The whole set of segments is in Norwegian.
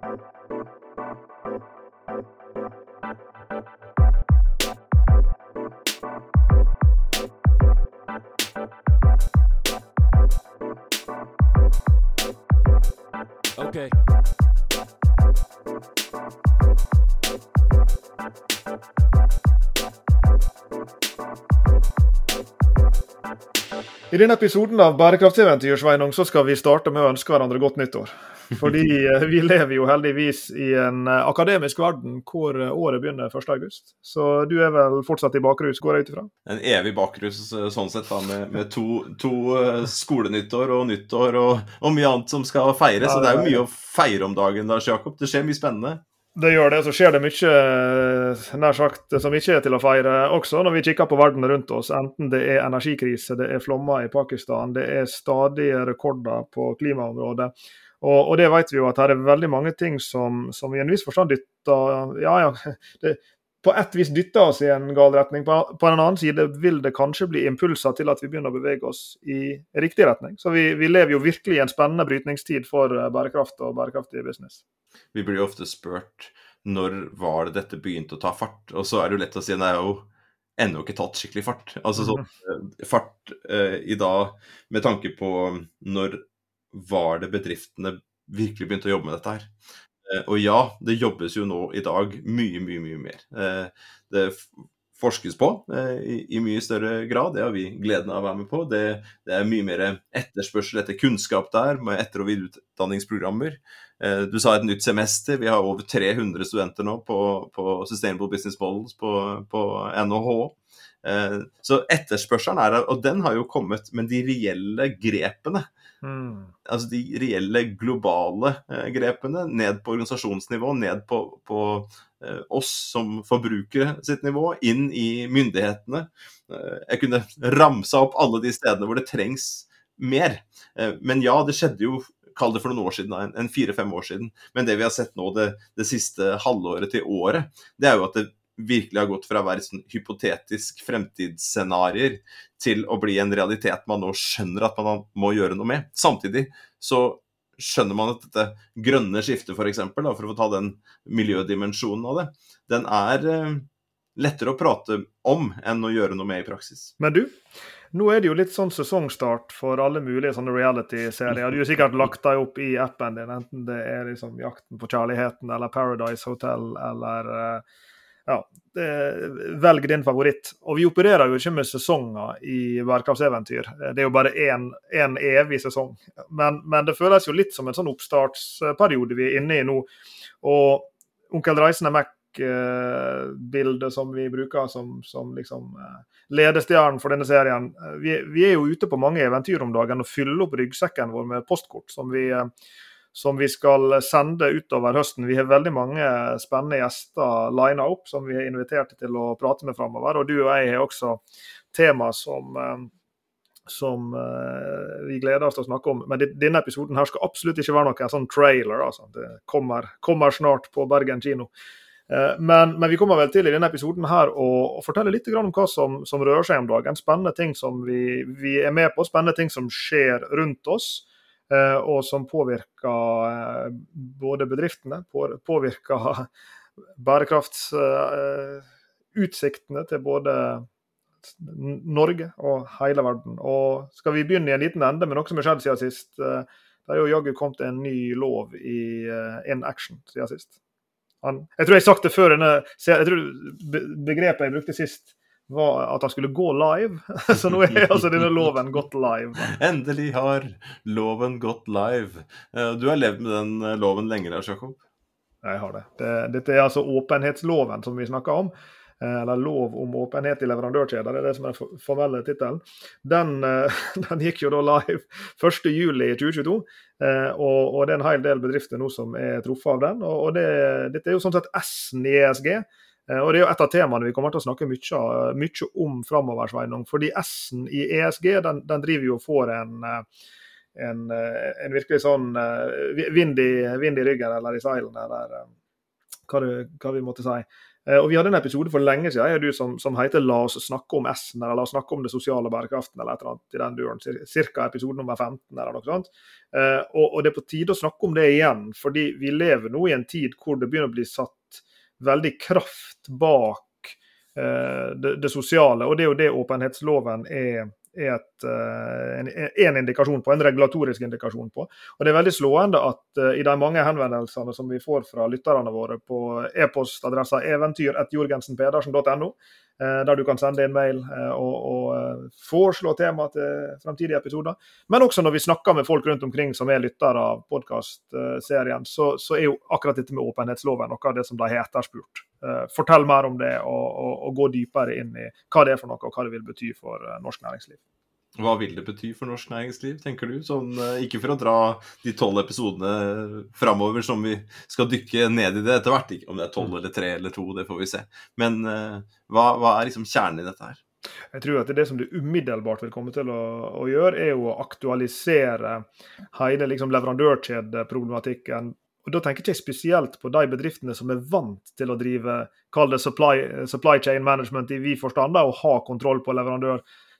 Okay. I denne episoden av Bærekraftseventyr Sveinung, skal vi starte med å ønske hverandre godt nyttår. Fordi eh, vi lever jo heldigvis i en eh, akademisk verden hvor eh, året begynner 1.8. Så du er vel fortsatt i bakrus, går jeg ut ifra? En evig bakrus sånn sett, da, med, med to, to, skolenyttår og nyttår og, og, mye annet som skal feires. Så det er jo mye å feire om dagen, Lars Jakob. Det skjer mye spennende. Det gjør det, så skjer det mye nær sagt som ikke er til å feire også, når vi kikker på verden rundt oss. Enten det er energikrise, det er flommer i Pakistan, det er stadige rekorder på klimaområdet. Og, og, det vet vi jo at her er veldig mange ting som, som i en viss forstand dytter Ja, ja. Det, på et vis dytter oss i en gal retning. På, på, en annen side vil det kanskje bli impulser til at vi begynner å bevege oss i riktig retning. Så vi, vi lever jo virkelig i en spennende brytningstid for eh, bærekraft og bærekraftig business. Vi blir jo ofte spurt når var det dette begynte å ta fart, og så er det jo lett å si nei, jo ennå ikke tatt skikkelig fart. Altså sånn fart eh, i dag med tanke på når var det bedriftene virkelig begynte å jobbe med dette her. Eh, og ja, det jobbes jo nå i dag mye, mye, mye mer. Eh, det forskes på eh, i, mye større grad, det har vi gleden av å være med på. Det, det er mye mer etterspørsel etter kunnskap der, med etter- og videreutdanningsprogrammer. Du sa et nytt semester. Vi har over 300 studenter nå på, på Sustainable Business Models på, på NHH. Så etterspørselen er der, og den har jo kommet, men de reelle grepene Mm. Altså de reelle globale eh, grepene, ned på organisasjonsnivå, ned på, på eh, oss som forbrukere sitt nivå, inn i myndighetene. Eh, jeg kunne ramsa opp alle de stedene hvor det trengs mer. Men ja, det skjedde jo Kall det for noen år siden, en, en fire-fem år siden. Men det vi har sett nå det, det siste halvåret til året, det er jo at det virkelig har gått fra å være sånn hypotetisk fremtidsscenarioer til å bli en realitet man nå skjønner at man må gjøre noe med. Samtidig så skjønner man at dette grønne skiftet, for, for å få ta den miljødimensjonen av det, den er eh, lettere å prate om enn å gjøre noe med i praksis. Men du, nå er det jo litt sånn sesongstart for alle mulige sånne reality-serier. Du har sikkert lagt deg opp i appen din, enten det er liksom 'Jakten på kjærligheten' eller 'Paradise Hotel' eller uh, ja, velg din favoritt. Og vi opererer jo ikke med sesonger i bærekraftseventyr. Det er jo bare én evig sesong. Men, men, det føles jo litt som en sånn oppstartsperiode vi er inne i nå. Og Onkel Reisende Mac-bildet som vi bruker som, som liksom eh, ledestjernen for denne serien. Vi, vi, er jo ute på mange eventyr om dagen og fyller opp ryggsekken vår med postkort som vi eh, som vi skal sende utover høsten. Vi har veldig mange spennende gjester lina opp som vi har invitert til å prate med framover. Og du og jeg har også tema som, eh, som uh, vi gleder oss til å snakke om. Men denne episoden her skal absolutt ikke være noen sånn trailer. Altså. Det kommer, kommer, snart på Bergen kino. Uh, men, men, vi kommer vel til i denne episoden her å, å fortelle litt om hva som, som, rører seg om dagen. Spennende ting som vi, vi er med på, spennende ting som skjer rundt oss. Eh, og som påvirker eh, både bedriftene, påvirker bærekraftsutsiktene til både Norge og hele verden. Og skal vi begynne i en liten ende med noe som har skjedd siden sist? Eh, det er jo jaggu kommet en ny lov i In Action siden sist. Jeg tror jeg har sagt det før jeg tror Begrepet jeg brukte sist, var at han skulle gå live. Så nå er altså denne loven gått live. Endelig har loven gått live. Eh, du har levd med den eh, loven lenge, Lars Jakob? Jeg har det. det. Dette er altså åpenhetsloven som vi snakker om. Eh, eller lov om åpenhet i leverandørkjeder, det er det som er den formelle tittelen. Den, den, gikk jo da live 1.7.2022, og, og det er en hel del bedrifter nå som er truffet av den. og det, Dette er jo sånn sett S-en i ESG. Eh, og Det er jo et av temaene vi kommer til å snakke mye, mye om framover. Sveinung, fordi S-en i ESG den, den, driver jo og får en, eh, en, eh, en virkelig sånn vind i, vind i, ryggen eller i seilene. eller hva, det, hva vi måtte si. Eh, og Vi hadde en episode for lenge siden jeg du, som, som heter 'La oss snakke om S-en', eller 'La oss snakke om det sosiale bærekraften', eller et eller annet i den duren. Cirka episode nummer 15, eller noe sånt. Eh, og, og, det er på tide å snakke om det igjen, fordi vi lever nå i en tid hvor det begynner å bli satt veldig kraft bak eh, det, det, sosiale. Og det er jo det åpenhetsloven er er et, eh, en, en, indikasjon på, en regulatorisk indikasjon på. Og Det er veldig slående at eh, i de mange henvendelsene som vi får fra lytterne våre på e-postadressa eventyr.jorgensenpedersen.no, der du kan sende inn mail uh, og, og foreslå tema til fremtidige episoder, men også når vi snakker med folk rundt omkring som er lyttere av podkastserien, så, så, er jo akkurat dette med åpenhetsloven noe av det som de har etterspurt. Fortell mer om det og, og, og, gå dypere inn i hva det er for noe og hva det vil bety for norsk næringsliv. Hva vil det bety for norsk næringsliv, tenker du? Sånn, uh, ikke for å dra de tolv episodene framover som vi skal dykke ned i det etter hvert. Om det er tolv mm. eller tre eller to, det får vi se. Men hva, hva, er liksom kjernen i dette her? Jeg tror at det som det umiddelbart vil komme til å, å gjøre, er å aktualisere hele liksom, leverandørkjedeproblematikken og Da tenker jeg ikke spesielt på de bedriftene som er vant til å drive kall det supply, supply chain management i vid forstand, og ha kontroll på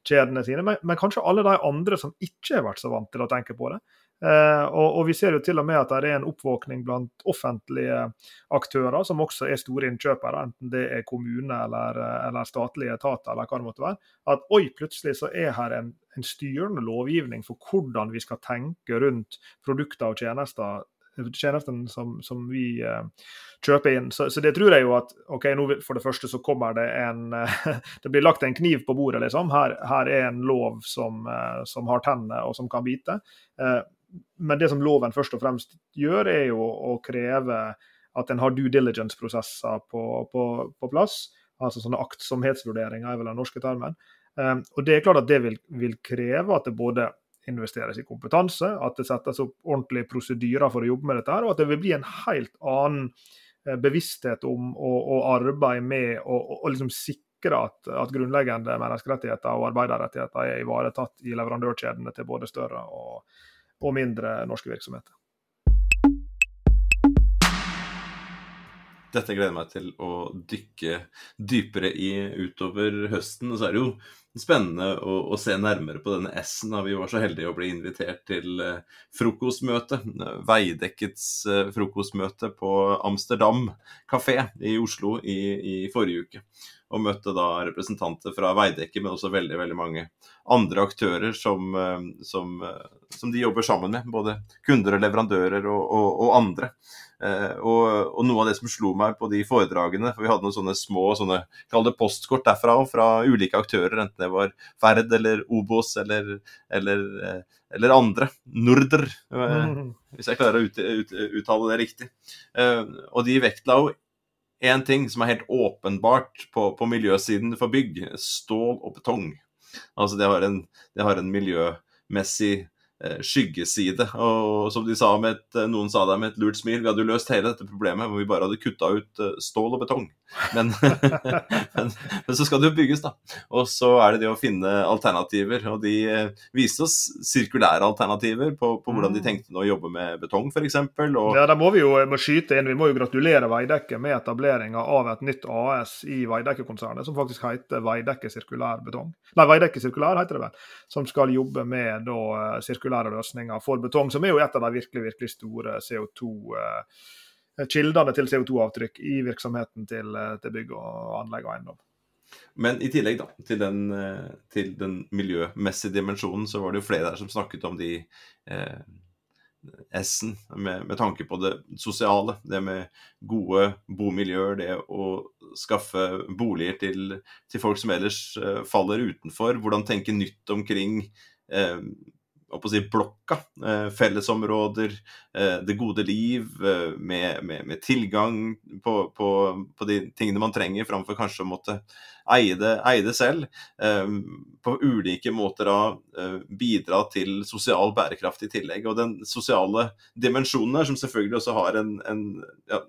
leverandørkjedene sine, men, men, kanskje alle de andre som ikke har vært så vant til å tenke på det. Eh, og, og, Vi ser jo til og med at det er en oppvåkning blant offentlige aktører, som også er store innkjøpere, enten det er kommune eller, eller statlige etater, eller hva det måtte være. At oi, plutselig så er her en, en styrende lovgivning for hvordan vi skal tenke rundt produkter og tjenester tjenesten som, som vi uh, kjøper inn. Så, så, det tror jeg jo at ok, nå for det første så kommer det en uh, Det blir lagt en kniv på bordet, liksom. Her, her er en lov som, uh, som har tenner og som kan bite. men det som loven først og fremst gjør, er jo å kreve at en har due diligence-prosesser på, på, på, plass. Altså sånne aktsomhetsvurderinger er vel den norske termen. og det er klart at det vil, vil kreve at det både investeres i kompetanse, at det settes opp ordentlige prosedyrer for å jobbe med dette, her, og at det vil bli en helt annen eh, bevissthet om å, arbeide med å liksom sikre at, at, grunnleggende menneskerettigheter og arbeiderrettigheter er ivaretatt i leverandørkjedene til både større og, og mindre norske virksomheter. Dette gleder jeg meg til å dykke dypere i utover høsten. Og så er det jo spennende å, å, se nærmere på denne S-en. Vi var så heldige å bli invitert til uh, frokostmøte. Veidekkets uh, frokostmøte på Amsterdam kafé i Oslo i, i, forrige uke. Og møtte da representanter fra Veidekke, men også veldig veldig mange andre aktører som, uh, som, som de jobber sammen med. Både kunder og leverandører og, og, og andre. Uh, og, og, noe av det som slo meg på de foredragene, for vi hadde noen sånne små sånne, kall det postkort derfra fra ulike aktører, enten det var Ferd eller Obos eller, eller, uh, eller andre. Norder, uh, mm. hvis jeg klarer å ut, ut, uttale det riktig. og de vektla jo én ting som er helt åpenbart på, på, miljøsiden for bygg. Stål og betong. Altså det har en, det har en miljømessig Eh, skyggeside. Og som de sa med et, noen sa det med et lurt smil, vi hadde jo løst hele dette problemet hvor vi bare hadde kutta ut eh, stål og betong. Men, men, men, så skal det jo bygges, da. Og så er det det å finne alternativer. Og de eh, viste oss sirkulære alternativer på, på hvordan de tenkte nå å jobbe med betong, f.eks. Ja, da må vi jo må skyte inn. Vi må jo gratulere Veidekke med etableringa av et nytt AS i Veidekke-konsernet, som faktisk heter Veidekke sirkulær betong. Nei, Veidekke sirkulær heter det vel. Som skal jobbe med da sirkulær sirkulære løsninger for betong, som er jo et av de virkelig, virkelig store CO2 eh, kildene til CO2-avtrykk i virksomheten til, eh, til, bygg og anlegg og eiendom. Men i tillegg da, til den, eh, til den, miljømessige dimensjonen, så var det jo flere der som snakket om de eh, S-en med, med, tanke på det sosiale. Det med gode bomiljøer, det å skaffe boliger til, til folk som ellers eh, faller utenfor. Hvordan tenke nytt omkring eh, si, blokka. Eh, fellesområder, eh, det gode liv eh, med, med, med tilgang på, på, på, de tingene man trenger, framfor kanskje å måtte eie det, eie det selv. På ulike måter da bidra til sosial bærekraft i tillegg. Og den sosiale dimensjonen her, som selvfølgelig også har en, en, ja,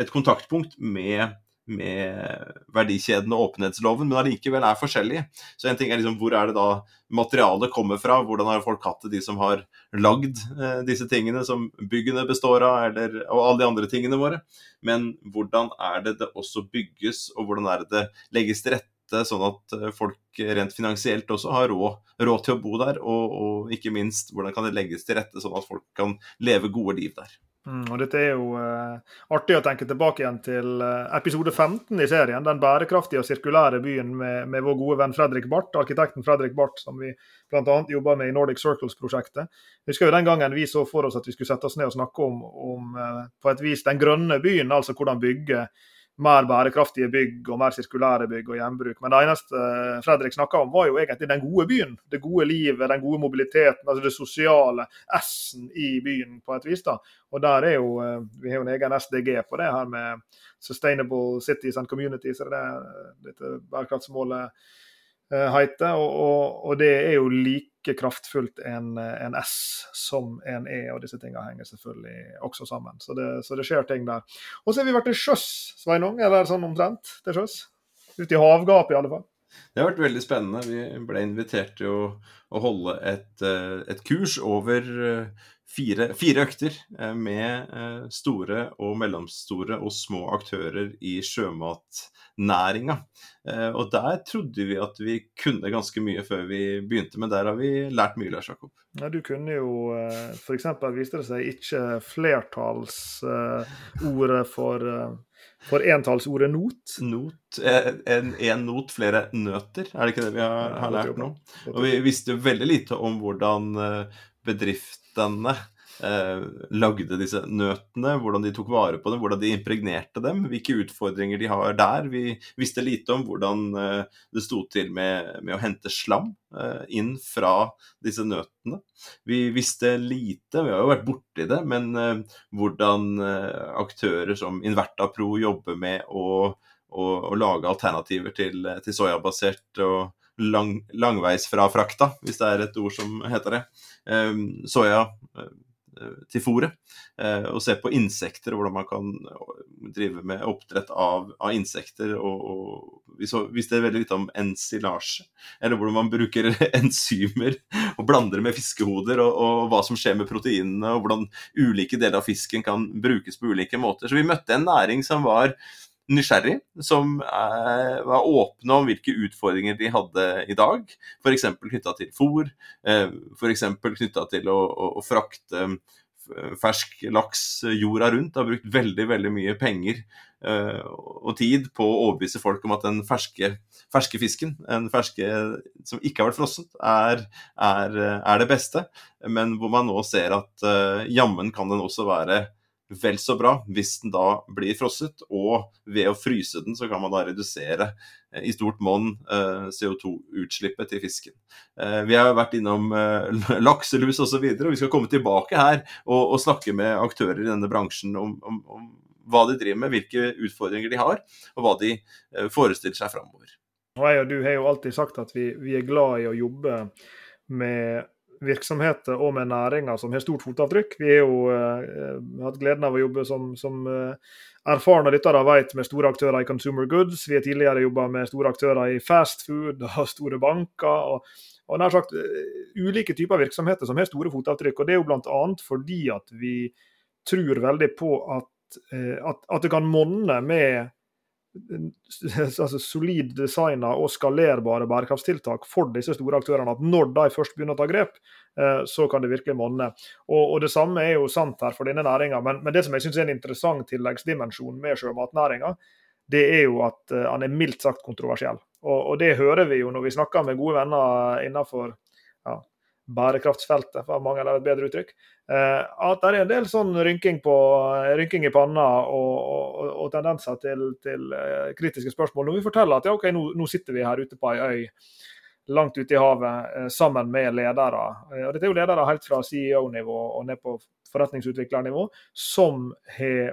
et kontaktpunkt med med verdikjeden og åpenhetsloven, men allikevel er forskjellige. Så en ting er liksom hvor er det da materialet kommer fra, hvordan har folk hatt det, de som har lagd eh, disse tingene som byggene består av, eller, og alle de andre tingene våre. Men hvordan er det det også bygges, og hvordan er det det legges til rette sånn at eh, folk rent finansielt også har råd, råd til å bo der, og, og, ikke minst hvordan kan det legges til rette sånn at folk kan leve gode liv der. Mm, og Dette er jo eh, artig å tenke tilbake igjen til eh, episode 15 i serien. Den bærekraftige og sirkulære byen med, med vår gode venn Fredrik Barth, arkitekten Fredrik Barth, som vi bl.a. jobber med i Nordic Circles-prosjektet. Husker jo Den gangen vi så for oss at vi skulle sette oss ned og snakke om, om eh, på et vis den grønne byen, altså hvordan bygge mer bærekraftige bygg og mer sirkulære bygg og gjenbruk. Men det eneste eh, Fredrik snakka om, var jo egentlig den gode byen. Det gode livet, den gode mobiliteten, altså det sosiale. S-en i byen, på et vis. da. Og der er jo, eh, Vi har jo en egen SDG på det her med Sustainable Cities and Communities. Er det dette bærekraftsmålet Eh, heter. Og, og, og, det er jo like kraftfullt en, en, S som en E, og disse tingene henger selvfølgelig også sammen. Så det, så det skjer ting der. Og så har vi vært til sjøs, Sveinung, eller sånn omtrent til sjøs. Ute i havgapet, i alle fall. Det har vært veldig spennende. Vi ble invitert til å, å holde et, eh, et, kurs over eh, fire, fire økter med store og mellomstore og små aktører i sjømatnæringa. Eh, og der trodde vi at vi kunne ganske mye før vi begynte, men der har vi lært mye, Lars Jakob. Ja, du kunne jo eh, f.eks. viste det seg ikke flertallsordet for, eh, for entallsordet not. Not. En, en, not, flere nøter, er det ikke det vi har, har lært nå? Og vi visste jo veldig lite om hvordan bedriftene eh, lagde disse nøtene, hvordan de tok vare på dem, hvordan de impregnerte dem, hvilke utfordringer de har der. Vi visste lite om hvordan eh, det sto til med, med å hente slam eh, inn fra disse nøtene. Vi visste lite, vi har jo vært borti det, men eh, hvordan eh, aktører som Invertapro jobber med å, å, å lage alternativer til, til soyabasert og lang, langveisfrafrakta, hvis det er et ord som heter det. Um, soya Eh, til fôret. Eh, og se på insekter hvordan man kan eh, drive med oppdrett av, av insekter. Og, og vi, så, visste veldig lite om ensilasje, eller hvordan man bruker enzymer og blander med fiskehoder, og, og, hva som skjer med proteinene, og hvordan ulike deler av fisken kan brukes på ulike måter. Så vi møtte en næring som var nysgjerrig, som er, var åpne om hvilke utfordringer de hadde i dag. F.eks. knytta til fôr, eh, f.eks. knytta til å, å, å, frakte eh, fersk laks jorda rundt. Har brukt veldig veldig mye penger eh, og tid på å overbevise folk om at den ferske, ferske fisken, en ferske som ikke har vært frosset, er, er, er, det beste. Men hvor man nå ser at jammen kan den også være vel så bra hvis den da blir frosset. Og ved å fryse den, så kan man da redusere eh, i stort monn eh, CO2-utslippet til fisken. Eh, vi har vært innom lakselus osv., og, så videre, og vi skal komme tilbake her og, og snakke med aktører i denne bransjen om, om, om, hva de driver med, hvilke utfordringer de har, og hva de forestiller seg framover. Jeg og du har jo alltid sagt at vi, vi er glad i å jobbe med virksomheter og med næringer som har stort fotavtrykk. Vi har jo uh, hatt gleden av å jobbe som, som uh, erfarne lyttere vet med store aktører i consumer goods. Vi har tidligere jobba med store aktører i fast food og store banker. og, og nær sagt uh, ulike typer virksomheter som har store fotavtrykk. og Det er jo bl.a. fordi at vi tror veldig på at, at, at det kan monne med altså solid designa og skalerbare bærekraftstiltak for disse store aktørene. At når de først begynner å ta grep, eh, så kan det virkelig monne. Og, og, Det samme er jo sant her for denne næringa. Men, men, det som jeg syns er en interessant tilleggsdimensjon med sjømatnæringa, det er jo at uh, han er mildt sagt kontroversiell. Og, og, det hører vi jo når vi snakker med gode venner innenfor ja, bærekraftsfeltet, for mange har et bedre uttrykk, eh, at det er en del sånn rynking, på, rynking i panna og, og, og tendenser til, til, eh, kritiske spørsmål. Når vi forteller at ja, ok, nå, nå sitter vi her ute på ei øy langt ute i havet eh, sammen med ledere. Og dette er jo ledere helt fra CEO-nivå og ned på forretningsutviklernivå som har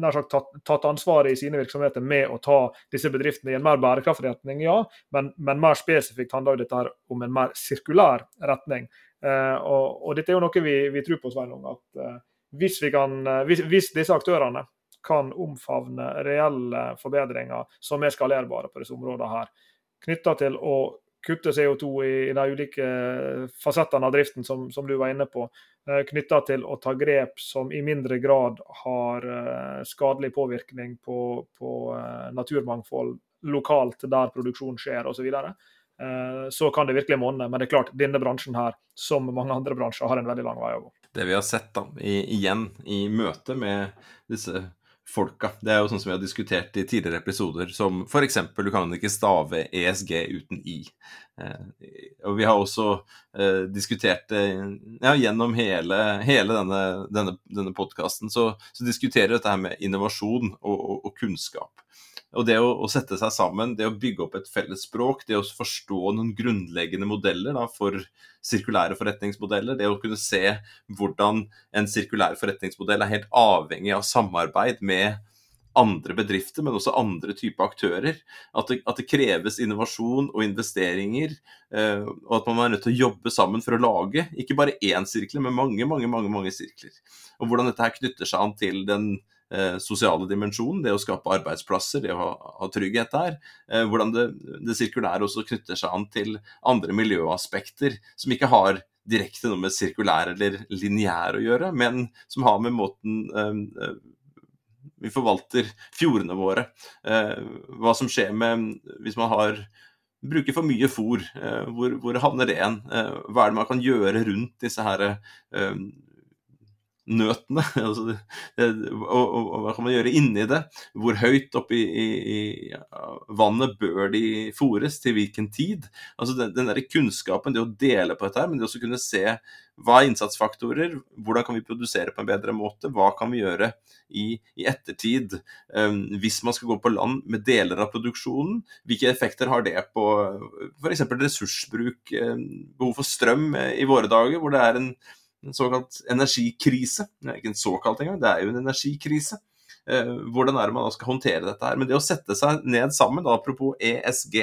nær sagt tatt, tatt ansvaret i sine virksomheter med å ta disse bedriftene i en mer bærekraftig retning, ja. Men, men mer spesifikt handler jo dette her om en mer sirkulær retning. Eh, og, og, dette er jo noe vi, vi tror på, Sveinung. At eh, hvis, kan, eh, hvis, hvis, disse aktørene kan omfavne reelle forbedringer som er skalerbare på disse områdene her. Knytta til å kutte CO2 i, i, de ulike fasettene av driften som, som du var inne på. Eh, Knytta til å ta grep som i mindre grad har eh, skadelig påvirkning på, på eh, naturmangfold lokalt der produksjon skjer osv. Så, så kan det virkelig monne. Men det er klart, denne bransjen her, som mange andre bransjer, har en veldig lang vei å gå. Det vi har sett da, i, igjen i møte med disse folka. Det er jo sånn som vi har diskutert i tidligere episoder, som f.eks. du kan ikke stave ESG uten I. Eh, og vi har også eh, diskutert det ja, gjennom hele, hele denne, denne, denne podkasten, så, så, diskuterer vi dette her med innovasjon og, og, og kunnskap. Og det å, å, sette seg sammen, det å bygge opp et felles språk, det å forstå noen grunnleggende modeller da, for sirkulære forretningsmodeller, det å kunne se hvordan en sirkulær forretningsmodell er helt avhengig av samarbeid med andre bedrifter, men også andre typer aktører. At det, at det kreves innovasjon og investeringer, eh, og at man er nødt til å jobbe sammen for å lage ikke bare én sirkel, men mange, mange, mange, mange sirkler. Og hvordan dette her knytter seg an til den eh, sosiale dimensjonen, det å skape arbeidsplasser, det å ha, ha trygghet der. Eh, hvordan det, det sirkulære også knytter seg an til andre miljøaspekter som ikke har direkte noe med sirkulær eller lineær å gjøre, men som har med måten eh, eh vi forvalter fjordene våre. Eh, hva som skjer med hvis man har bruker for mye fôr, hvor, hvor havner det igjen? Hva er det man kan gjøre rundt disse her nøtene. Altså, og, og, og, hva kan man gjøre inni det? Hvor høyt oppi i, i, vannet bør de fôres, til hvilken tid? Altså Den, den der kunnskapen, det å dele på dette, her, men det å kunne se hva er innsatsfaktorer, hvordan kan vi produsere på en bedre måte, hva kan vi gjøre i, i ettertid um, hvis man skal gå på land med deler av produksjonen? Hvilke effekter har det på f.eks. ressursbruk, um, behov for strøm i våre dager, hvor det er en en såkalt energikrise. Det er ikke en såkalt engang, det er jo en energikrise. Eh, hvordan er det man da skal håndtere dette her? Men det å sette seg ned sammen, da, apropos ESG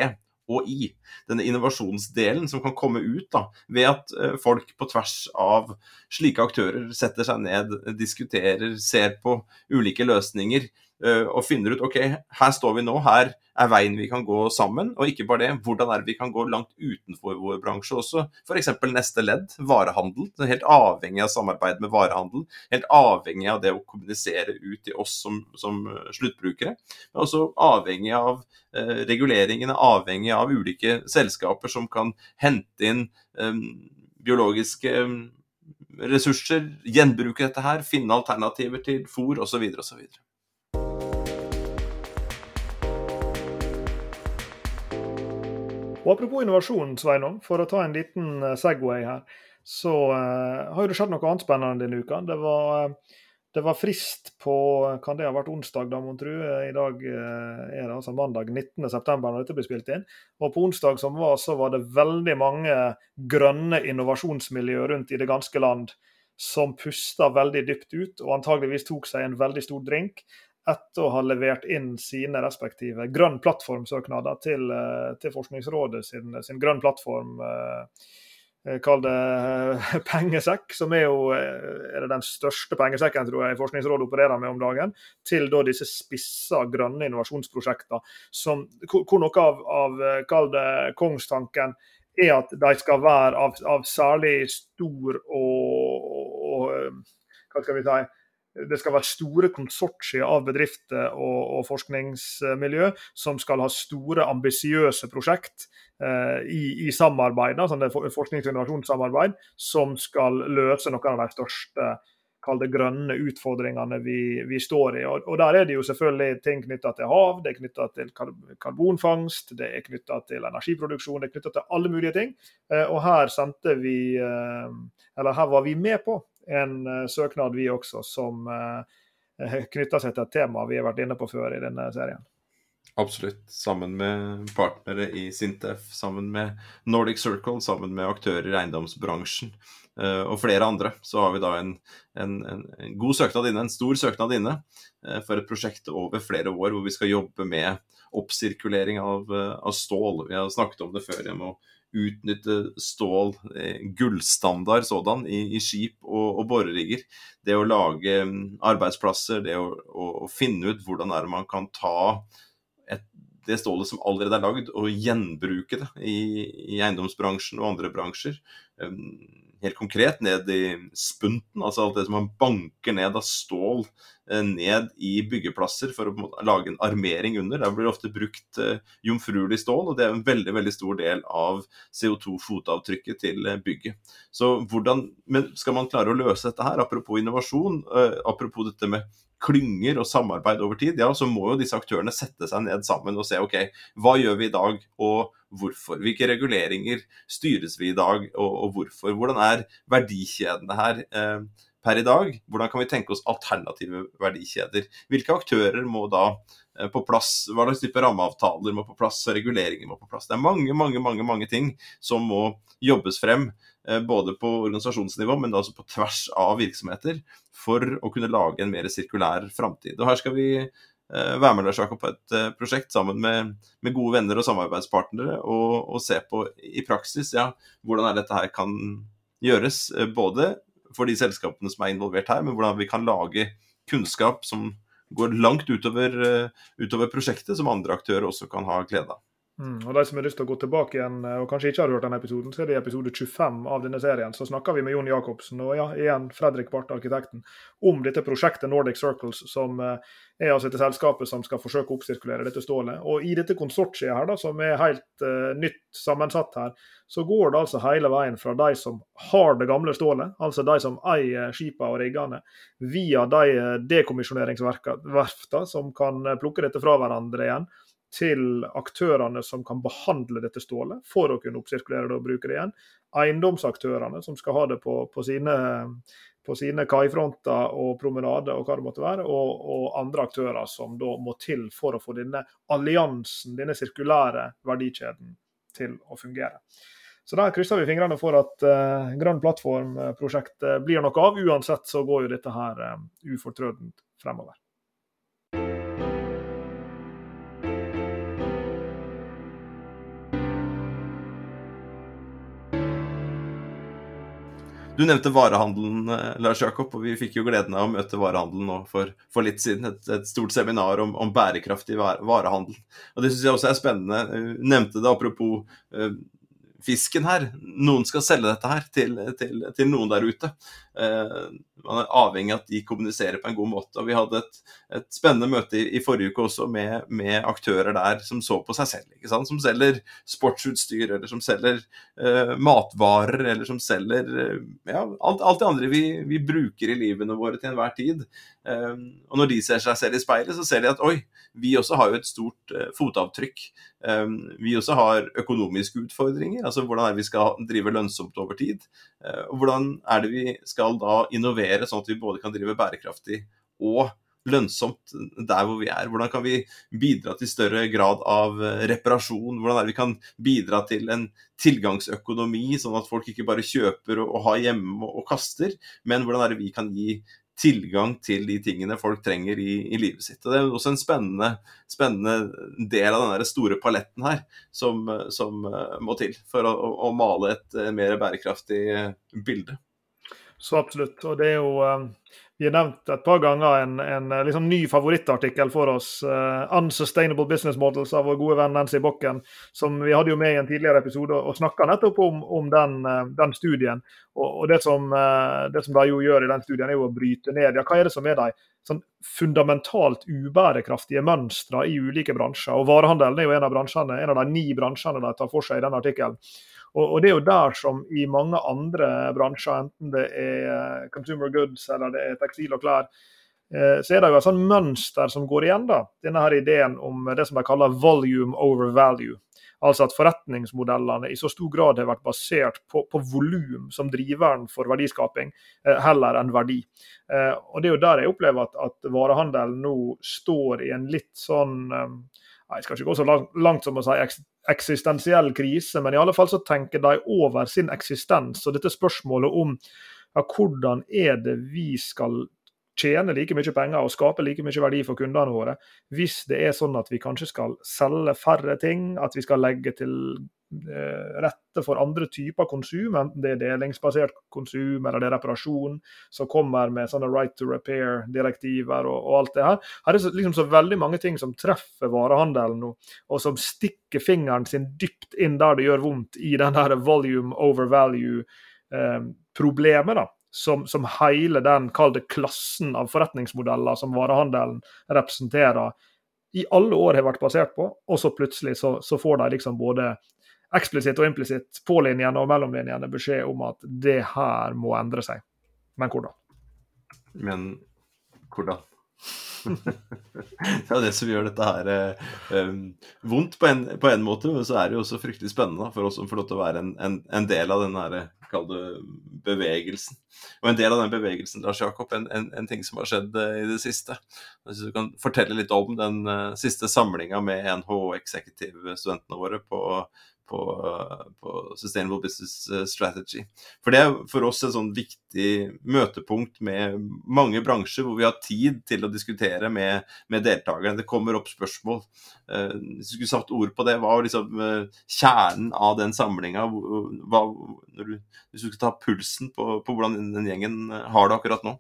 og I, denne innovasjonsdelen som kan komme ut da, ved at eh, folk på tvers av slike aktører setter seg ned, diskuterer, ser på ulike løsninger og finner ut ok, her står vi nå, her er veien vi kan gå sammen. Og ikke bare det, hvordan er det vi kan gå langt utenfor vår bransje også. F.eks. neste ledd, varehandel. Helt avhengig av samarbeid med varehandel. Helt avhengig av det å kommunisere ut til oss som, som eh, sluttbrukere. Men også avhengig av eh, reguleringene, avhengig av ulike selskaper som kan hente inn eh, biologiske eh, ressurser, gjenbruke dette her, finne alternativer til fôr osv. osv. Og Apropos innovasjon, Sveinung, for å ta en liten eh, Segway her, så uh, har det skjedd noe annet spennende denne uka. Det var, uh, det var frist på Kan det ha vært onsdag, da, mon tru? I dag er det altså mandag 19.9. når dette blir spilt inn. Og på onsdag som var, så var det veldig mange grønne innovasjonsmiljøer rundt i det ganske land som pusta veldig dypt ut og antageligvis tok seg en veldig stor drink etter å ha levert inn sine respektive grønn plattformsøknader til, eh, til Forskningsrådet sin, sin, grønn plattform. Eh, eh, kall det pengesekk, som er jo er den største pengesekken tror jeg Forskningsrådet opererer med om dagen, til da disse spissa grønne innovasjonsprosjektene, som, hvor noe av, av kall det kongstanken er at de skal være av, av særlig stor og, og, hva skal vi si, det skal være store konsortier av bedrifter og, og forskningsmiljø som skal ha store, ambisiøse prosjekt eh, i, i, samarbeid, sånn forsknings- og innovasjonssamarbeid, som skal løse noen av de største kall det grønne utfordringene vi, vi står i. Og, og, Der er det jo selvfølgelig ting knytta til hav, det er knytta til karbonfangst, det er knytta til energiproduksjon, det er knytta til alle mulige ting. Eh, og her sendte vi, eh, eller her var vi med på en uh, søknad, vi også, som uh, knytter seg til et tema vi har vært inne på før i denne serien. Absolutt. Sammen med partnere i Sintef, sammen med Nordic Circle, sammen med aktører i eiendomsbransjen uh, og flere andre, så har vi da en, en, en, god søknad inne, en stor søknad inne, for et prosjekt over flere år hvor vi skal jobbe med oppsirkulering av, av stål. Vi har snakket om det før. Jeg må utnytte stål, eh, gullstandard sådan, i, i skip og, og borerigger. Det å lage mm, arbeidsplasser, det å, å, å, finne ut hvordan er man kan ta et, det stålet som allerede er lagd, og gjenbruke det i, i eiendomsbransjen og andre bransjer. Um, helt konkret ned i spunten, altså alt det som man banker ned av stål eh, ned i byggeplasser for å lage en armering under. Der blir det ofte brukt eh, jomfruelig stål, og det er en veldig veldig stor del av CO2-fotavtrykket til eh, bygget. Så hvordan, men Skal man klare å løse dette her, apropos innovasjon, apropos dette med klynger og samarbeid over tid, ja, så må jo disse aktørene sette seg ned sammen og se ok, hva gjør vi i dag, og hvorfor? Hvilke reguleringer styres vi i dag, og, og hvorfor? Hvordan er verdikjedene her eh, per i dag? Hvordan kan vi tenke oss alternative verdikjeder? Hvilke aktører må da eh, på plass? Hva slags type rammeavtaler må på plass? Reguleringer må på plass? Det er mange, mange, mange, mange ting som må jobbes frem Eh, både på organisasjonsnivå, men også på tvers av virksomheter, for å kunne lage en mer sirkulær framtid. Og her skal vi eh, være med Jakob, på et prosjekt sammen med, med, gode venner og samarbeidspartnere, og, og, se på i praksis ja, hvordan dette her kan gjøres. Både for de selskapene som er involvert her, men hvordan vi kan lage kunnskap som går langt utover, utover prosjektet, som andre aktører også kan ha glede av. Mm, og De som har lyst til å gå tilbake igjen og kanskje ikke har hørt denne episoden, så er det i episode 25 av denne serien. Så snakker vi med Jon Jacobsen og ja, igjen Fredrik Barth, arkitekten, om dette prosjektet Nordic Circles, som eh, er altså dette selskapet som skal forsøke å oppsirkulere dette stålet. Og I dette konsortiet her, da, som er helt uh, nytt sammensatt her, så går det altså hele veien fra de som har det gamle stålet, altså de som eier skipene og riggene, via de eh, dekommisjoneringsverftene som kan plukke dette fra hverandre igjen til aktørene som kan behandle dette stålet for å kunne oppsirkulere det og bruke det igjen. Eiendomsaktørene som skal ha det på, på sine, på sine kaifronter og promenader og hva det måtte være. Og, og, andre aktører som da må til for å få denne alliansen, denne sirkulære verdikjeden, til å fungere. Så der krysser vi fingrene for at uh, Grønn plattform-prosjektet blir noe av. Uansett så går jo dette her uh, ufortrødent fremover. Du nevnte varehandelen, eh, Lars Jakob, og vi fikk jo gleden av å møte varehandelen nå for, for litt siden. Et, et, stort seminar om, om bærekraftig varehandel. Og Det syns jeg også er spennende. Du nevnte det apropos uh, fisken her. Noen skal selge dette her til, til, til noen der ute. Eh, man er avhengig av at de kommuniserer på en god måte. og Vi hadde et, et spennende møte i, i, forrige uke også med, med, aktører der som så på seg selv. Som selger sportsutstyr, eller som selger eh, matvarer, eller som selger uh, ja, alt, alt, det andre vi, vi, bruker i livene våre til enhver tid. Uh, og når de ser seg selv i speilet, så ser de at oi, vi også har jo et stort fotavtrykk. vi også har økonomiske utfordringer. altså Hvordan er det vi skal drive lønnsomt over tid? og hvordan er det vi skal da innovere sånn at vi både kan drive bærekraftig og lønnsomt der hvor vi er? Hvordan kan vi bidra til større grad av eh, reparasjon? Hvordan er det vi kan bidra til en tilgangsøkonomi, sånn at folk ikke bare kjøper og, har hjemme og, kaster, men hvordan er det vi kan gi tilgang til de tingene folk trenger i, i livet sitt. Og Det er også en spennende, spennende del av den store paletten her som, som uh, må til for å, å, male et uh, mer bærekraftig uh, bilde. Så absolutt. Og det er jo Vi har nevnt et par ganger en, en liksom ny favorittartikkel for oss. Uh, 'Unsustainable Business Models' av vår gode venn Nancy Bokken. Som vi hadde jo med i en tidligere episode og snakka nettopp om, om den, uh, den, studien. Og, og det, som, det, som, de jo gjør i den studien, er jo å bryte ned ja, hva er det som er de sånn fundamentalt ubærekraftige mønstre i ulike bransjer. Og Varehandelen er jo en av en av de ni bransjene de tar for seg i denne artikkelen. Og, Det er jo der som i mange andre bransjer, enten det er eh, consumer goods eller det er tekstil og klær, eh, så er det jo et sånt mønster som går igjen. da. Denne her ideen om det som de kaller volume over value. Altså at forretningsmodellene i så stor grad har vært basert på, på volum som driveren for verdiskaping, eh, heller enn verdi. Og Det er jo der jeg opplever at, at varehandelen nå står i en litt sånn Jeg skal ikke gå så langt, langt som å si eksistensiell krise, men i alle fall så tenker de over sin eksistens. Og dette spørsmålet om ja, hvordan er det vi skal tjene like mye penger og skape like mye verdi for kundene våre hvis det er sånn at vi kanskje skal selge færre ting, at vi skal legge til eh, rette for andre typer konsum, enten det er delingsbasert konsum eller det er reparasjon som kommer med sånne right to repair-direktiver og, og, alt det her. Her er det liksom så veldig mange ting som treffer varehandelen nå, og som stikker fingeren sin dypt inn der det gjør vondt, i den der volume over value-problemet. da som, som hele den kalde klassen av forretningsmodeller som varehandelen representerer, i alle år har vært basert på, og så plutselig så, så får de liksom både eksplisitt og implisitt på linjene og mellomlinjene beskjed om at det her må endre seg. Men hvordan? Men hvordan? Det er det som gjør dette her eh, vondt på en, på en, måte, men så er det jo også fryktelig spennende for oss som får lov til å være en, en, en del av den her, kall det bevegelsen. Og en del av den bevegelsen, Lars Jakob, en, ting som har skjedd uh, i det siste. Jeg synes du kan fortelle litt om den uh, siste samlinga med NHO Executive-studentene våre på på, på, Sustainable Business eh, Strategy. For det er for oss et sånn viktig møtepunkt med mange bransjer hvor vi har tid til å diskutere med, med deltakerne. Det kommer opp spørsmål. Eh, hvis du skulle satt ord på det, hva var liksom eh, kjernen av den samlinga? Hvis du skulle ta pulsen på, på hvordan den gjengen har det akkurat nå?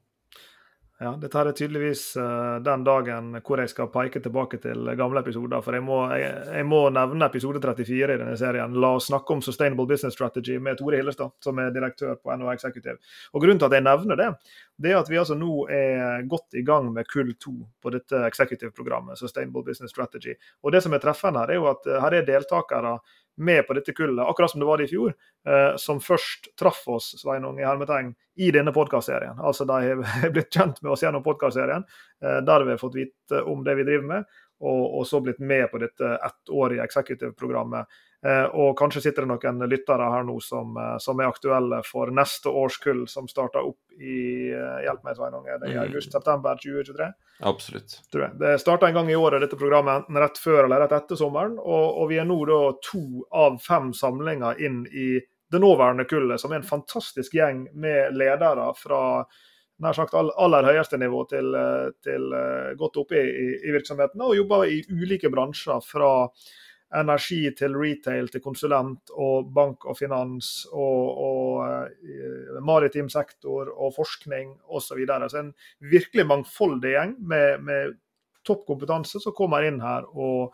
Ja, dette er tydeligvis uh, den dagen hvor jeg skal peke tilbake til gamle episoder. For jeg må, jeg, jeg må, nevne episode 34 i denne serien. La oss snakke om Sustainable Business Strategy med Tore Hillestad, som er direktør på NHO Executive. Og Grunnen til at jeg nevner det, det er at vi altså nå er godt i gang med kull to på dette executive-programmet, Sustainable Business Strategy. Og det som er treffende her, er jo at uh, her er deltakere med på dette kullet, akkurat som det var det i fjor, eh, som først traff oss Sveinung, i hermetegn, i denne podkastserien. Altså de har blitt kjent med oss gjennom podkastserien, eh, der vi har fått vite om det vi driver med, og, og så blitt med på dette ettårige executive-programmet Eh, og kanskje sitter det noen lyttere her nå som, eh, som, er aktuelle for neste årskull, som starter opp i eh, hjelp meg, Sveinung, er det i mm. august-september 2023? Absolutt. Det starta en gang i året, dette programmet, enten rett før eller rett etter sommeren. Og, og vi er nå da to av fem samlinger inn i det nåværende kullet, som er en fantastisk gjeng med ledere fra nær sagt aller høyeste nivå til, til godt oppe i, i virksomhetene, og jobber i ulike bransjer. fra energi til retail, til konsulent og bank og finans og, og uh, maritim sektor og forskning osv. Så, videre. så en virkelig mangfoldig gjeng med, med topp kompetanse som kommer inn her og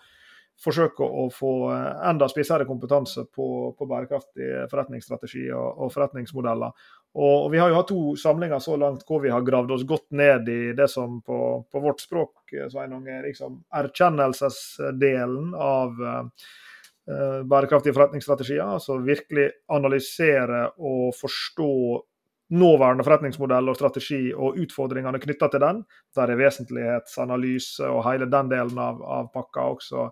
forsøker å få eh, enda spissere kompetanse på, på bærekraftig forretningsstrategi og, og forretningsmodeller. Og, Vi har jo hatt to samlinger så langt hvor vi har gravd oss godt ned i det som på, på vårt språk eh, Sveinung, er liksom erkjennelsesdelen av uh, bærekraftige forretningsstrategier. Altså virkelig analysere og forstå nåværende forretningsmodell og strategi og utfordringene knytta til den. Der er vesentlighetsanalyse og hele den delen av, av pakka også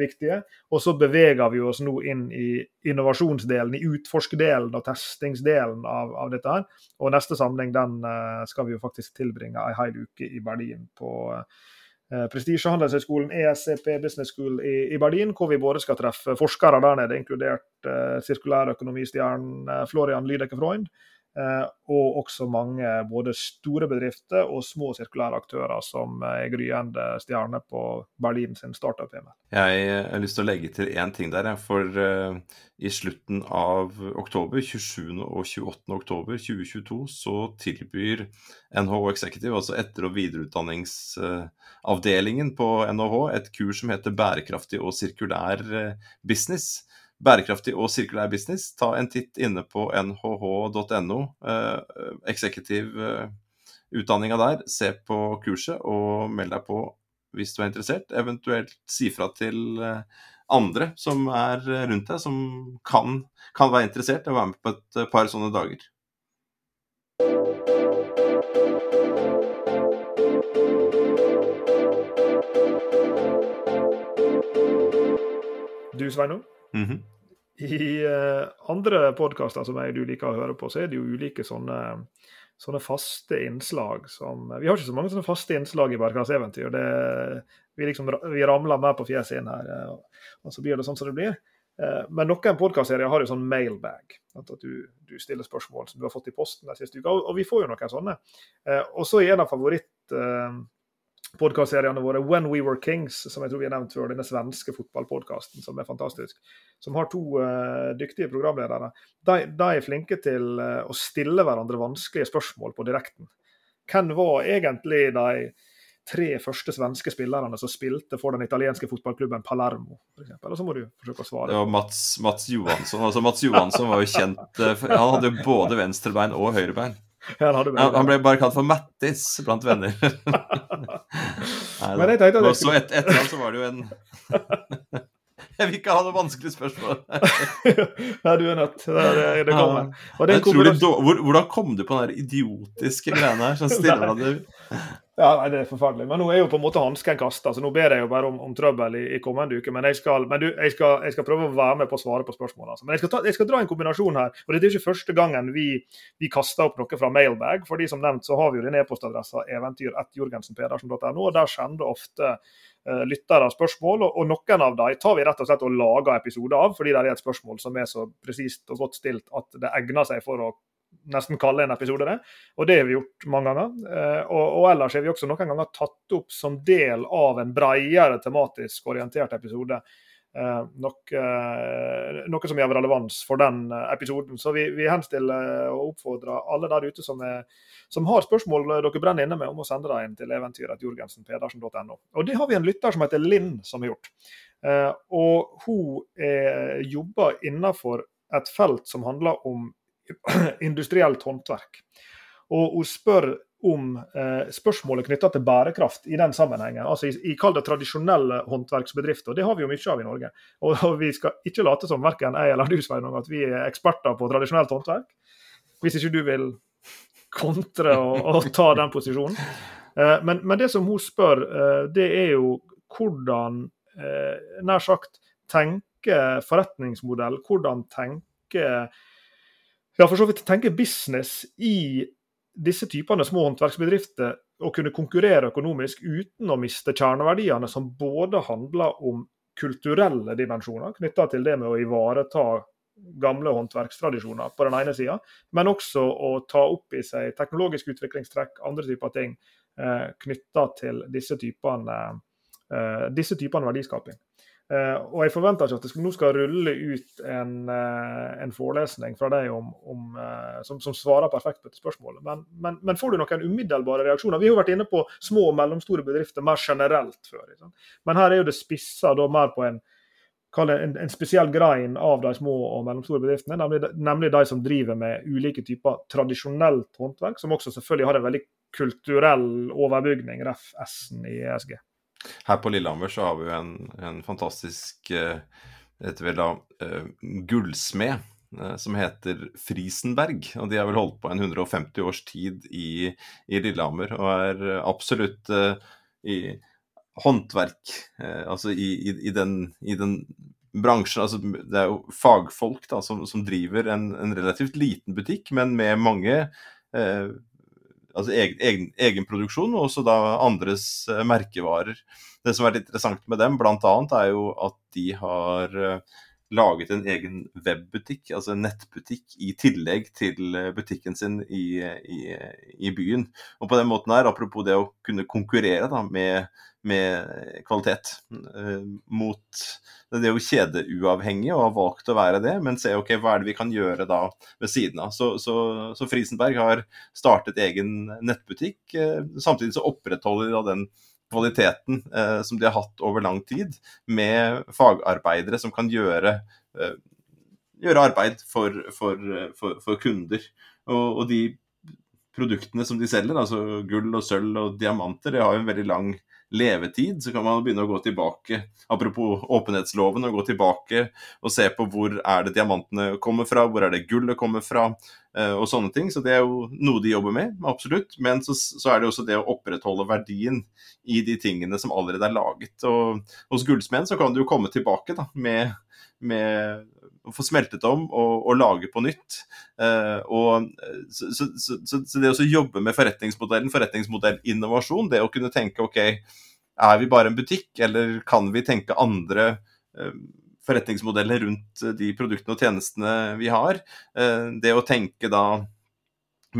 viktige. Og så beveger vi oss nå inn i innovasjonsdelen, i utforskdelen og testingsdelen av, av, dette. her. Og neste samling den uh, skal vi jo faktisk tilbringe ei hel uke i Berlin på prestisjehandelshøyskolen ESCP Business School i, i, Berlin, hvor vi både skal treffe forskere der nede, inkludert uh, sirkulærøkonomistjernen uh, Florian Lydecke Freund, Eh, og også mange både store bedrifter og små sirkulære aktører som er gryende stjerner på Berlin sin startup-himmel. Jeg har lyst til å legge til én ting der. For i slutten av oktober, 27. og 28. oktober 2022, så tilbyr NHO Executive, altså etter- og videreutdanningsavdelingen på NHH, et kurs som heter Bærekraftig og sirkulær eh, business bærekraftig og sirkulær business, ta en titt inne på nhh.no. Eh, Executive eh, utdanninga der. Se på kurset og meld deg på hvis du er interessert. Eventuelt si fra til eh, andre som er rundt deg, som kan, kan være interessert i å være med på et eh, par sånne dager. Du, Sveinung? -hmm. I uh, andre podkaster som jeg, du liker å høre på, så er det jo ulike sånne, sånne faste innslag som Vi har ikke så mange sånne faste innslag i Bærekraftseventyr. Vi, liksom, vi ramler mer på fjeset inn her, eh, og så blir det sånn som det blir. Eh, men noen podkastserier har jo sånn mailbag. At du, du, stiller spørsmål som du har fått i posten den siste uka. Og, vi får jo noen sånne. Og så er en av favoritt podkastseriene våre, When We Were Kings, som jeg tror vi har nevnt før, denne svenske fotballpodkasten som er fantastisk, som har to uh, dyktige programledere. De, de, er flinke til uh, å stille hverandre vanskelige spørsmål på direkten. Hvem var egentlig de tre første svenske spillerne som spilte for den italienske fotballklubben Palermo, f.eks.? Og så må du forsøke å svare. Var Mats, Mats Johansson. Altså, Mats Johansson var jo kjent uh, Han hadde jo både venstrebein og høyrebein. Ja, han, han, ble bare kalt for Mattis blant venner. Nei, jeg. Og så et, etter ham så var det jo en Jeg vil ikke ha noe vanskelig spørsmål. ja, du er nødt. Det, det, det kommer. Du, hvordan kom du på den idiotiske greiene her? Sånn ja, nei, Det er forferdelig. Men nå er jo på en måte hansken kasta, så nå ber jeg jo bare om, om trøbbel i, i, kommende uke. Men, jeg skal, men du, jeg, skal, jeg skal, prøve å være med på å svare på spørsmålene. Altså. Men jeg skal, ta, jeg skal, dra en kombinasjon her. og Det er ikke første gangen vi, vi kaster opp noe fra mailbag. for de som nevnt så har vi jo din e-postadresse eventyr1jorgensenpedersen.no, og der sender ofte uh, lyttere spørsmål. Og, og, noen av dem tar vi rett og slett og lager episode av, fordi det er et spørsmål som er så presist og godt stilt at det egner seg for å nesten kalle en episode det. Og det har vi gjort mange ganger. Eh, og, og, ellers har vi også noen ganger tatt opp som del av en bredere tematisk orientert episode. Eh, noe, eh, noe, som gjør relevans for den episoden. Så vi, vi henstiller og oppfordrer alle der ute som, er, som, har spørsmål dere brenner inne med, om å sende dem inn til eventyret.jorgensenpedersen.no. Og det har vi en lytter som heter Linn som har gjort. Og hun er, jobber innenfor et felt som handler om industrielt håndverk. Og hun spør om eh, spørsmålet knytta til bærekraft i den sammenhengen. Altså i, kall det tradisjonelle håndverksbedrifter. Det har vi jo mye av i Norge. Og, og vi skal ikke late som verken jeg eller du Sveinung, at vi er eksperter på tradisjonelt håndverk. Hvis ikke du vil kontre og, og ta den posisjonen. Eh, men, men, det som hun spør, eh, det er jo hvordan eh, nær sagt tenke forretningsmodell, hvordan tenke ja, for så vidt tenke business i disse typene små håndverksbedrifter å kunne konkurrere økonomisk uten å miste kjerneverdiene som både handler om kulturelle dimensjoner knytta til det med å ivareta gamle håndverkstradisjoner på den ene sida, men også å ta opp i seg teknologisk utviklingstrekk, andre typer ting eh, knytta til disse typene, eh, disse typene verdiskaping. Uh, og jeg forventer ikke at det skal, nå skal rulle ut en, uh, en forelesning fra deg om, om, uh, som, som, svarer perfekt på dette spørsmålet. Men, men, men, får du noen umiddelbare reaksjoner? Vi har jo vært inne på små og mellomstore bedrifter mer generelt før. Liksom. Men her er jo det spissa mer på en, en, en, spesiell grein av de små og mellomstore bedriftene, nemlig, nemlig de som driver med ulike typer tradisjonelt håndverk, som også selvfølgelig har en veldig kulturell overbygning, ref. S-en i ESG. Her på Lillehammer så har vi jo en, en fantastisk uh, vel da, uh, gullsmed uh, som heter Frisenberg. Og de har vel holdt på en 150 års tid i, i Lillehammer og er absolutt i håndverk, altså i, i, i, den, i den bransjen altså Det er jo fagfolk da, som, som driver en, en, relativt liten butikk, men med mange eh, altså egen, egen, egenproduksjon, og også da andres uh, merkevarer. Det som er litt interessant med dem, bl.a. er jo at de har uh, laget en egen webbutikk, altså en nettbutikk, i tillegg til eh, butikken sin i, i, i, byen. Og på den måten her, apropos det å kunne konkurrere da, med med kvalitet. eh, mot Det er jo kjedeuavhengig og har valgt å være det, men se ok, hva er det vi kan gjøre da ved siden av. Så, så, så Frisenberg har startet egen nettbutikk. Eh, samtidig så opprettholder de da den kvaliteten eh, som de har hatt over lang tid, med fagarbeidere som kan gjøre gjøre arbeid for, for, for, for kunder. Og, og, de produktene som de selger, altså gull og sølv og diamanter, det har jo en veldig lang levetid, så kan man begynne å gå tilbake, apropos åpenhetsloven, og gå tilbake og se på hvor er det diamantene kommer fra, hvor er det gullet kommer fra, eh, og sånne ting. Så det er jo noe de jobber med, absolutt. Men så, så er det også det å opprettholde verdien i de tingene som allerede er laget. Og hos gullsmeden så kan du jo komme tilbake da, med, med få smeltet om og, og lage på nytt. Uh, og, så, så, så, så, det å jobbe med forretningsmodellen, forretningsmodellinnovasjon, det å kunne tenke OK, er vi bare en butikk, eller kan vi tenke andre uh, forretningsmodeller rundt de produktene og tjenestene vi har. Det å tenke da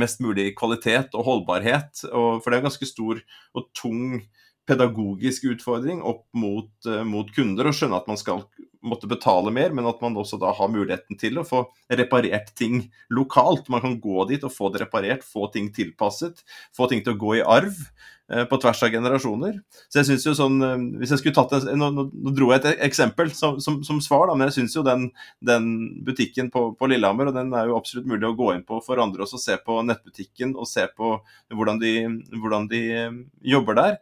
mest mulig kvalitet og holdbarhet, og, for det er en ganske stor og tung pedagogisk utfordring opp mot, mot kunder, og skjønne at man skal måtte betale mer, men at man også da har muligheten til å få reparert ting lokalt. Man kan gå dit og få det reparert, få ting tilpasset, få ting til å gå i arv. Eh, på tvers av generasjoner. Så jeg synes jo sånn, eh, hvis jeg skulle tatt en, nå, nå, dro jeg et eksempel som, som, som svar, da, men jeg syns jo den, den butikken på, på, Lillehammer, og den er jo absolutt mulig å gå inn på for andre også, se på nettbutikken og se på hvordan de, hvordan de eh, jobber der.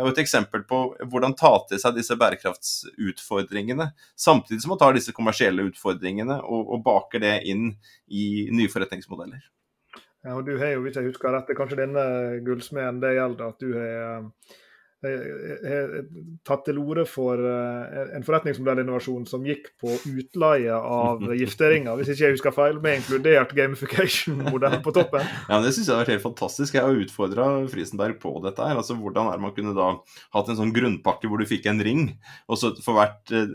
Og et eksempel på hvordan ta til seg disse bærekraftsutfordringene, samtidig som man tar disse kommersielle utfordringene og, og baker det inn i nye forretningsmodeller. Ja, og du har jo, hvis jeg husker rett, kanskje denne gullsmeden det gjelder at du har har tatt til orde for eh, en forretningsmodellinnovasjon som gikk på utleie av gifteringer, hvis ikke jeg husker feil, med inkludert gamification-modell på toppen. Ja, men Det syns jeg har vært helt fantastisk. Jeg har utfordra Frisenberg på dette. her, altså Hvordan er man kunne da hatt en sånn grunnpakke hvor du fikk en ring, og så for hvert eh,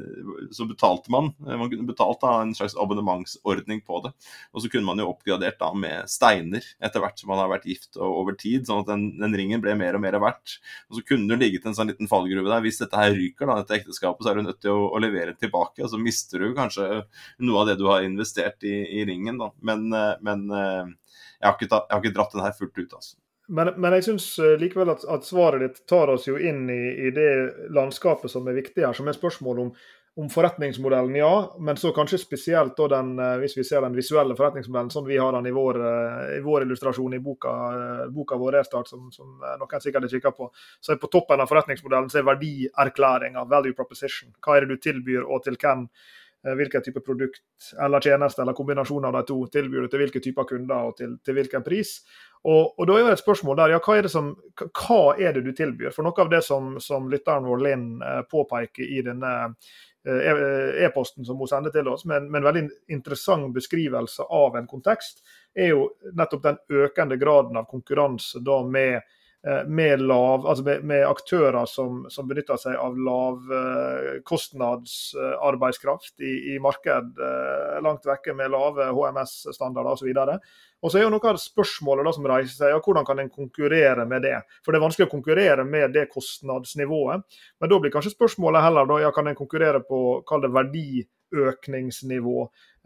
så betalte man. Eh, man kunne betalt da en slags abonnementsordning på det. Og så kunne man jo oppgradert da med steiner etter hvert som man har vært gift over tid, sånn at den, den ringen ble mer og mer verdt. Og så kunne du ligget en sånn liten fallgruve der. Hvis dette her ryker, da, dette ekteskapet, så er du nødt til å, å levere tilbake. Og så mister du kanskje noe av det du har investert i, i ringen. Da. Men, eh, men eh, jeg, har ikke, jeg, har ikke dratt den her fullt ut. altså. Men, men, jeg syns eh, likevel at, at, svaret ditt tar oss jo inn i, i, det landskapet som er viktig her, som er spørsmål om om forretningsmodellen, ja. Men så kanskje spesielt da den, eh, hvis vi ser den visuelle forretningsmodellen, sånn vi har den i vår, eh, i vår illustrasjon i boka, eh, boka vår Restart, som, som noen sikkert har kikka på. Så er på toppen av forretningsmodellen så er verdierklæringa, value proposition. Hva er det du tilbyr, og til hvem? Hvilken type produkt eller tjeneste eller kombinasjon av de to tilbyr du til hvilke typer kunder og til, til hvilken pris. Og, og, da er det et spørsmål der, ja, hva er det, som, hva er det du tilbyr? For noe av det som, som lytteren vår Linn påpeker i denne Eh, e- e-posten som hun sender til oss, med, med en veldig interessant beskrivelse av en kontekst, er jo nettopp den økende graden av konkurranse da med, eh, med, lav, altså med, med aktører som, som, benytter seg av lavkostnadsarbeidskraft i, i marked langt vekke med lave HMS-standarder osv. Og så er jo noe av spørsmålet da som reiser seg, ja, hvordan kan en konkurrere med det? For det er vanskelig å konkurrere med det kostnadsnivået. Men da blir kanskje spørsmålet heller da, ja, kan en konkurrere på kall det verdiøkningsnivå?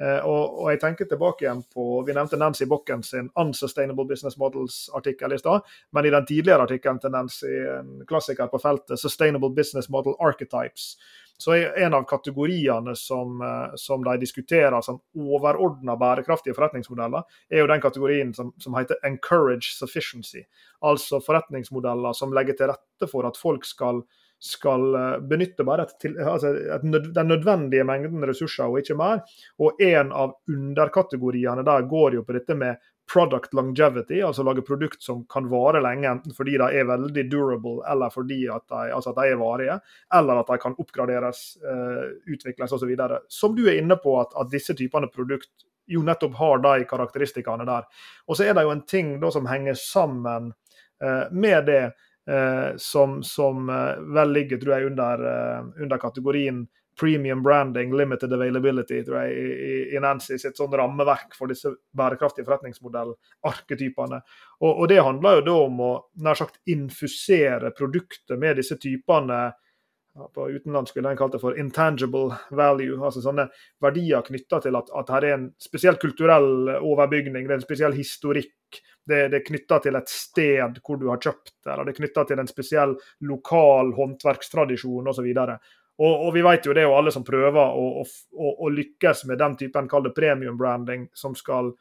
Eh, og, og, jeg tenker tilbake igjen på Vi nevnte Nancy Bokken sin 'Unsustainable Business Models'-artikkel i stad. Men i den tidligere artikkelen til Nancy, en klassiker på feltet, 'Sustainable Business Model Archetypes', så er en av kategoriene som, eh, som de diskuterer som overordna bærekraftige forretningsmodeller, er jo den kategorien som, som, heter 'encourage sufficiency'. Altså forretningsmodeller som legger til rette for at folk skal, skal eh, benytte bare et, altså et, den nødvendige mengden ressurser og ikke mer. Og en av underkategoriene der går jo på dette med product longevity, altså lage produkt som kan vare lenge, enten fordi de er veldig durable eller fordi at de, altså at de er varige, eller at de kan oppgraderes, uh, utvikles osv. Som du er inne på, at, at, disse typene produkt jo nettopp har de karakteristikkene der. Og så er det jo en ting da som henger sammen uh, med det, som, som vel ligger tror jeg, under, under kategorien premium branding, limited availability, tror jeg, i, i Nancy sitt sånn rammeverk for disse bærekraftige forretningsmodellarketypene. Og, og det handler jo da om å nær sagt infusere produktet med disse typene på utenlandsk ville en kalt det for intangible value, altså sånne verdier knytta til at, at her er en spesiell kulturell overbygning, det er en spesiell historikk. Det, det er knytta til et sted hvor du har kjøpt det, eller det er knytta til en spesiell lokal håndverkstradisjon osv. Og, og, vi vet jo det jo alle som prøver å, å, å lykkes med den typen kall premium branding, som skal,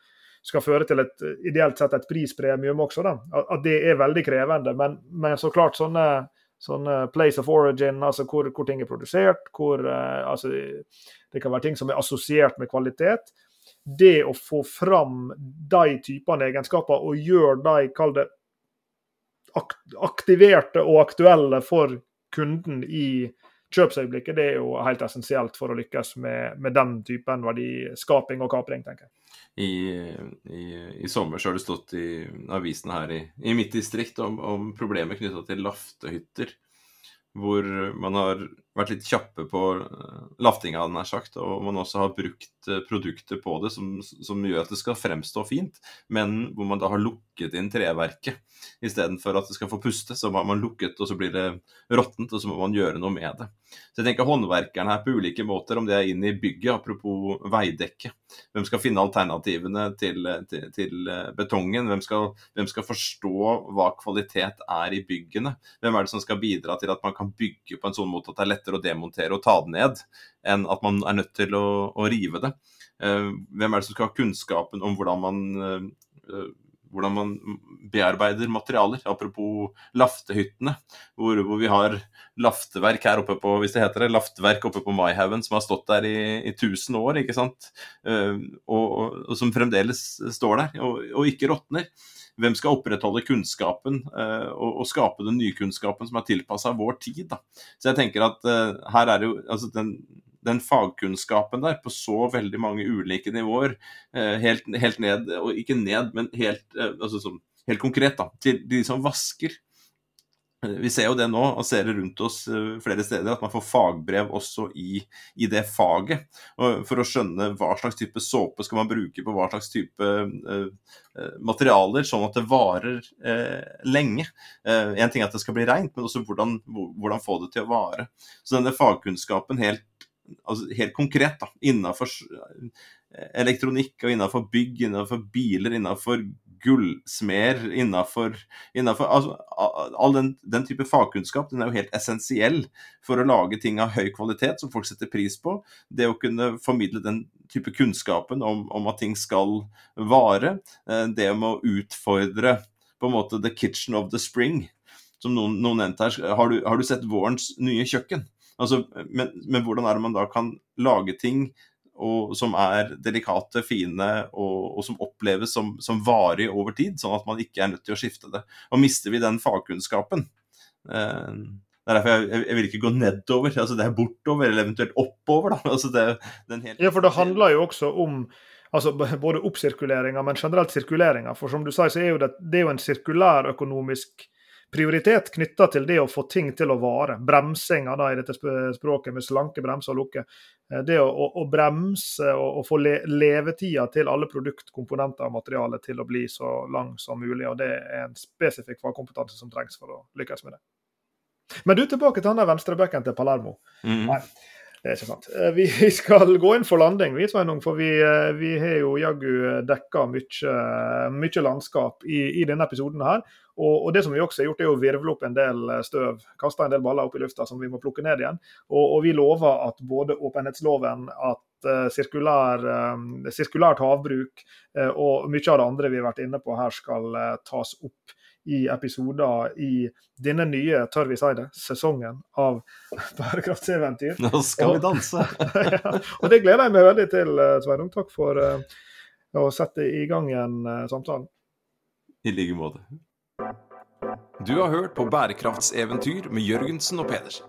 skal, føre til et ideelt sett et prispremium også. Da. At det er veldig krevende. Men, men så klart sånne, sånne, place of origin, altså hvor, hvor ting er produsert, hvor uh, altså, det kan være ting som er assosiert med kvalitet. Det å få fram de typene egenskaper og gjøre de, kall det, aktiverte og aktuelle for kunden i kjøpsøyeblikket det er jo helt essensielt for å lykkes med, med den typen verdiskaping og kapring, tenker jeg. I, i, I, sommer så har det stått i avisene her i, i mitt distrikt om, om problemer knytta til laftehytter. Hvor man har vært litt kjappe på eh, laftinga, nær sagt, og man også har brukt eh, produkter på det som, som, gjør at det skal fremstå fint, men hvor man da har lukket inn treverket. Istedenfor at det skal få puste, så har man lukket, og så blir det råttent, og så må man gjøre noe med det. Så jeg tenker håndverkeren her på ulike måter, om det er inn i bygget, apropos veidekke. Hvem skal finne alternativene til, til, til eh, betongen? Hvem skal, hvem skal, forstå hva kvalitet er i byggene? Hvem er det som skal bidra til at man kan bygge på en sånn måte at det er lettere å demontere og ta det ned, enn at man er nødt til å, å rive det? Eh, hvem er det som skal ha kunnskapen om hvordan man eh, hvordan man bearbeider materialer. Apropos laftehyttene, hvor, hvor, vi har lafteverk her oppe på hvis det heter det, lafteverk oppe på Maihaugen som har stått der i, i 1000 år, ikke sant? Uh, og, og, og, som fremdeles står der, og, og ikke råtner. Hvem skal opprettholde kunnskapen uh, og, skape den nye kunnskapen som er tilpassa vår tid? Da. Så jeg tenker at uh, her er det jo altså den den fagkunnskapen der på så veldig mange ulike nivåer. Eh, helt, helt ned, og ikke ned, men helt, eh, altså, sånn, helt konkret, da, til de som vasker. Eh, vi ser jo det nå og ser det rundt oss flere steder, at man får fagbrev også i, i, det faget. For å skjønne hva slags type såpe skal man bruke på hva slags type uh, materialer, sånn at det varer uh, lenge. Uh, en ting er at det skal bli rent, men også hvordan, hvordan få det til å vare. Så denne fagkunnskapen helt altså helt konkret da, innenfor elektronikk og innenfor bygg, innenfor biler, innenfor gullsmeder, innenfor, innenfor altså, All den, den, type fagkunnskap den er jo helt essensiell for å lage ting av høy kvalitet som folk setter pris på. Det å kunne formidle den type kunnskapen om, om at ting skal vare. Eh, det med å utfordre på en måte the kitchen of the spring, som noen, noen nevnte her. Har du, har du sett vårens nye kjøkken? Altså, men, men, hvordan er det man da kan lage ting og, som er delikate, fine, og, og som oppleves som, som varig over tid, sånn at man ikke er nødt til å skifte det. Og mister vi den fagkunnskapen eh, det er derfor jeg, jeg, vil ikke gå nedover. altså Det er bortover, eller eventuelt oppover. altså det, helt... Ja, for det handler jo også om altså både oppsirkuleringa, men generelt sirkuleringa. For som du sier, så er jo det, det er jo en sirkulær økonomisk prioritet knytta til det å få ting til å vare. Bremsinga da, i dette språket med slanke bremser og lukke. Eh, det å, å, å bremse og, og få le, levetida til alle produktkomponenter og materiale til å bli så lang som mulig. og Det er en spesifikk fagkompetanse som trengs for å lykkes med det. Men du, tilbake til denne venstrebacken til Palermo. Mm. Nei, det er ikke sant. Eh, vi skal gå inn for landing, vi, Sveinung. For vi, eh, vi har jo jaggu dekka mye, mye landskap i, i denne episoden her. Og, og, det som vi også har gjort, er å virvle opp en del eh, støv, kaste en del baller opp i lufta som vi må plukke ned igjen. Og, og vi lover at både åpenhetsloven, at sirkulær, sirkulært havbruk og mye av det andre vi har vært inne på her, skal tas opp i episoder i denne nye, tør vi si det, sesongen av bærekraftseventyr. Nå skal vi danse! ja, og det gleder jeg meg veldig til, Sveinung. Takk for å sette i gang en samtale. I like måte. Du har hørt på Bærekraftseventyr med Jørgensen og Pedersen.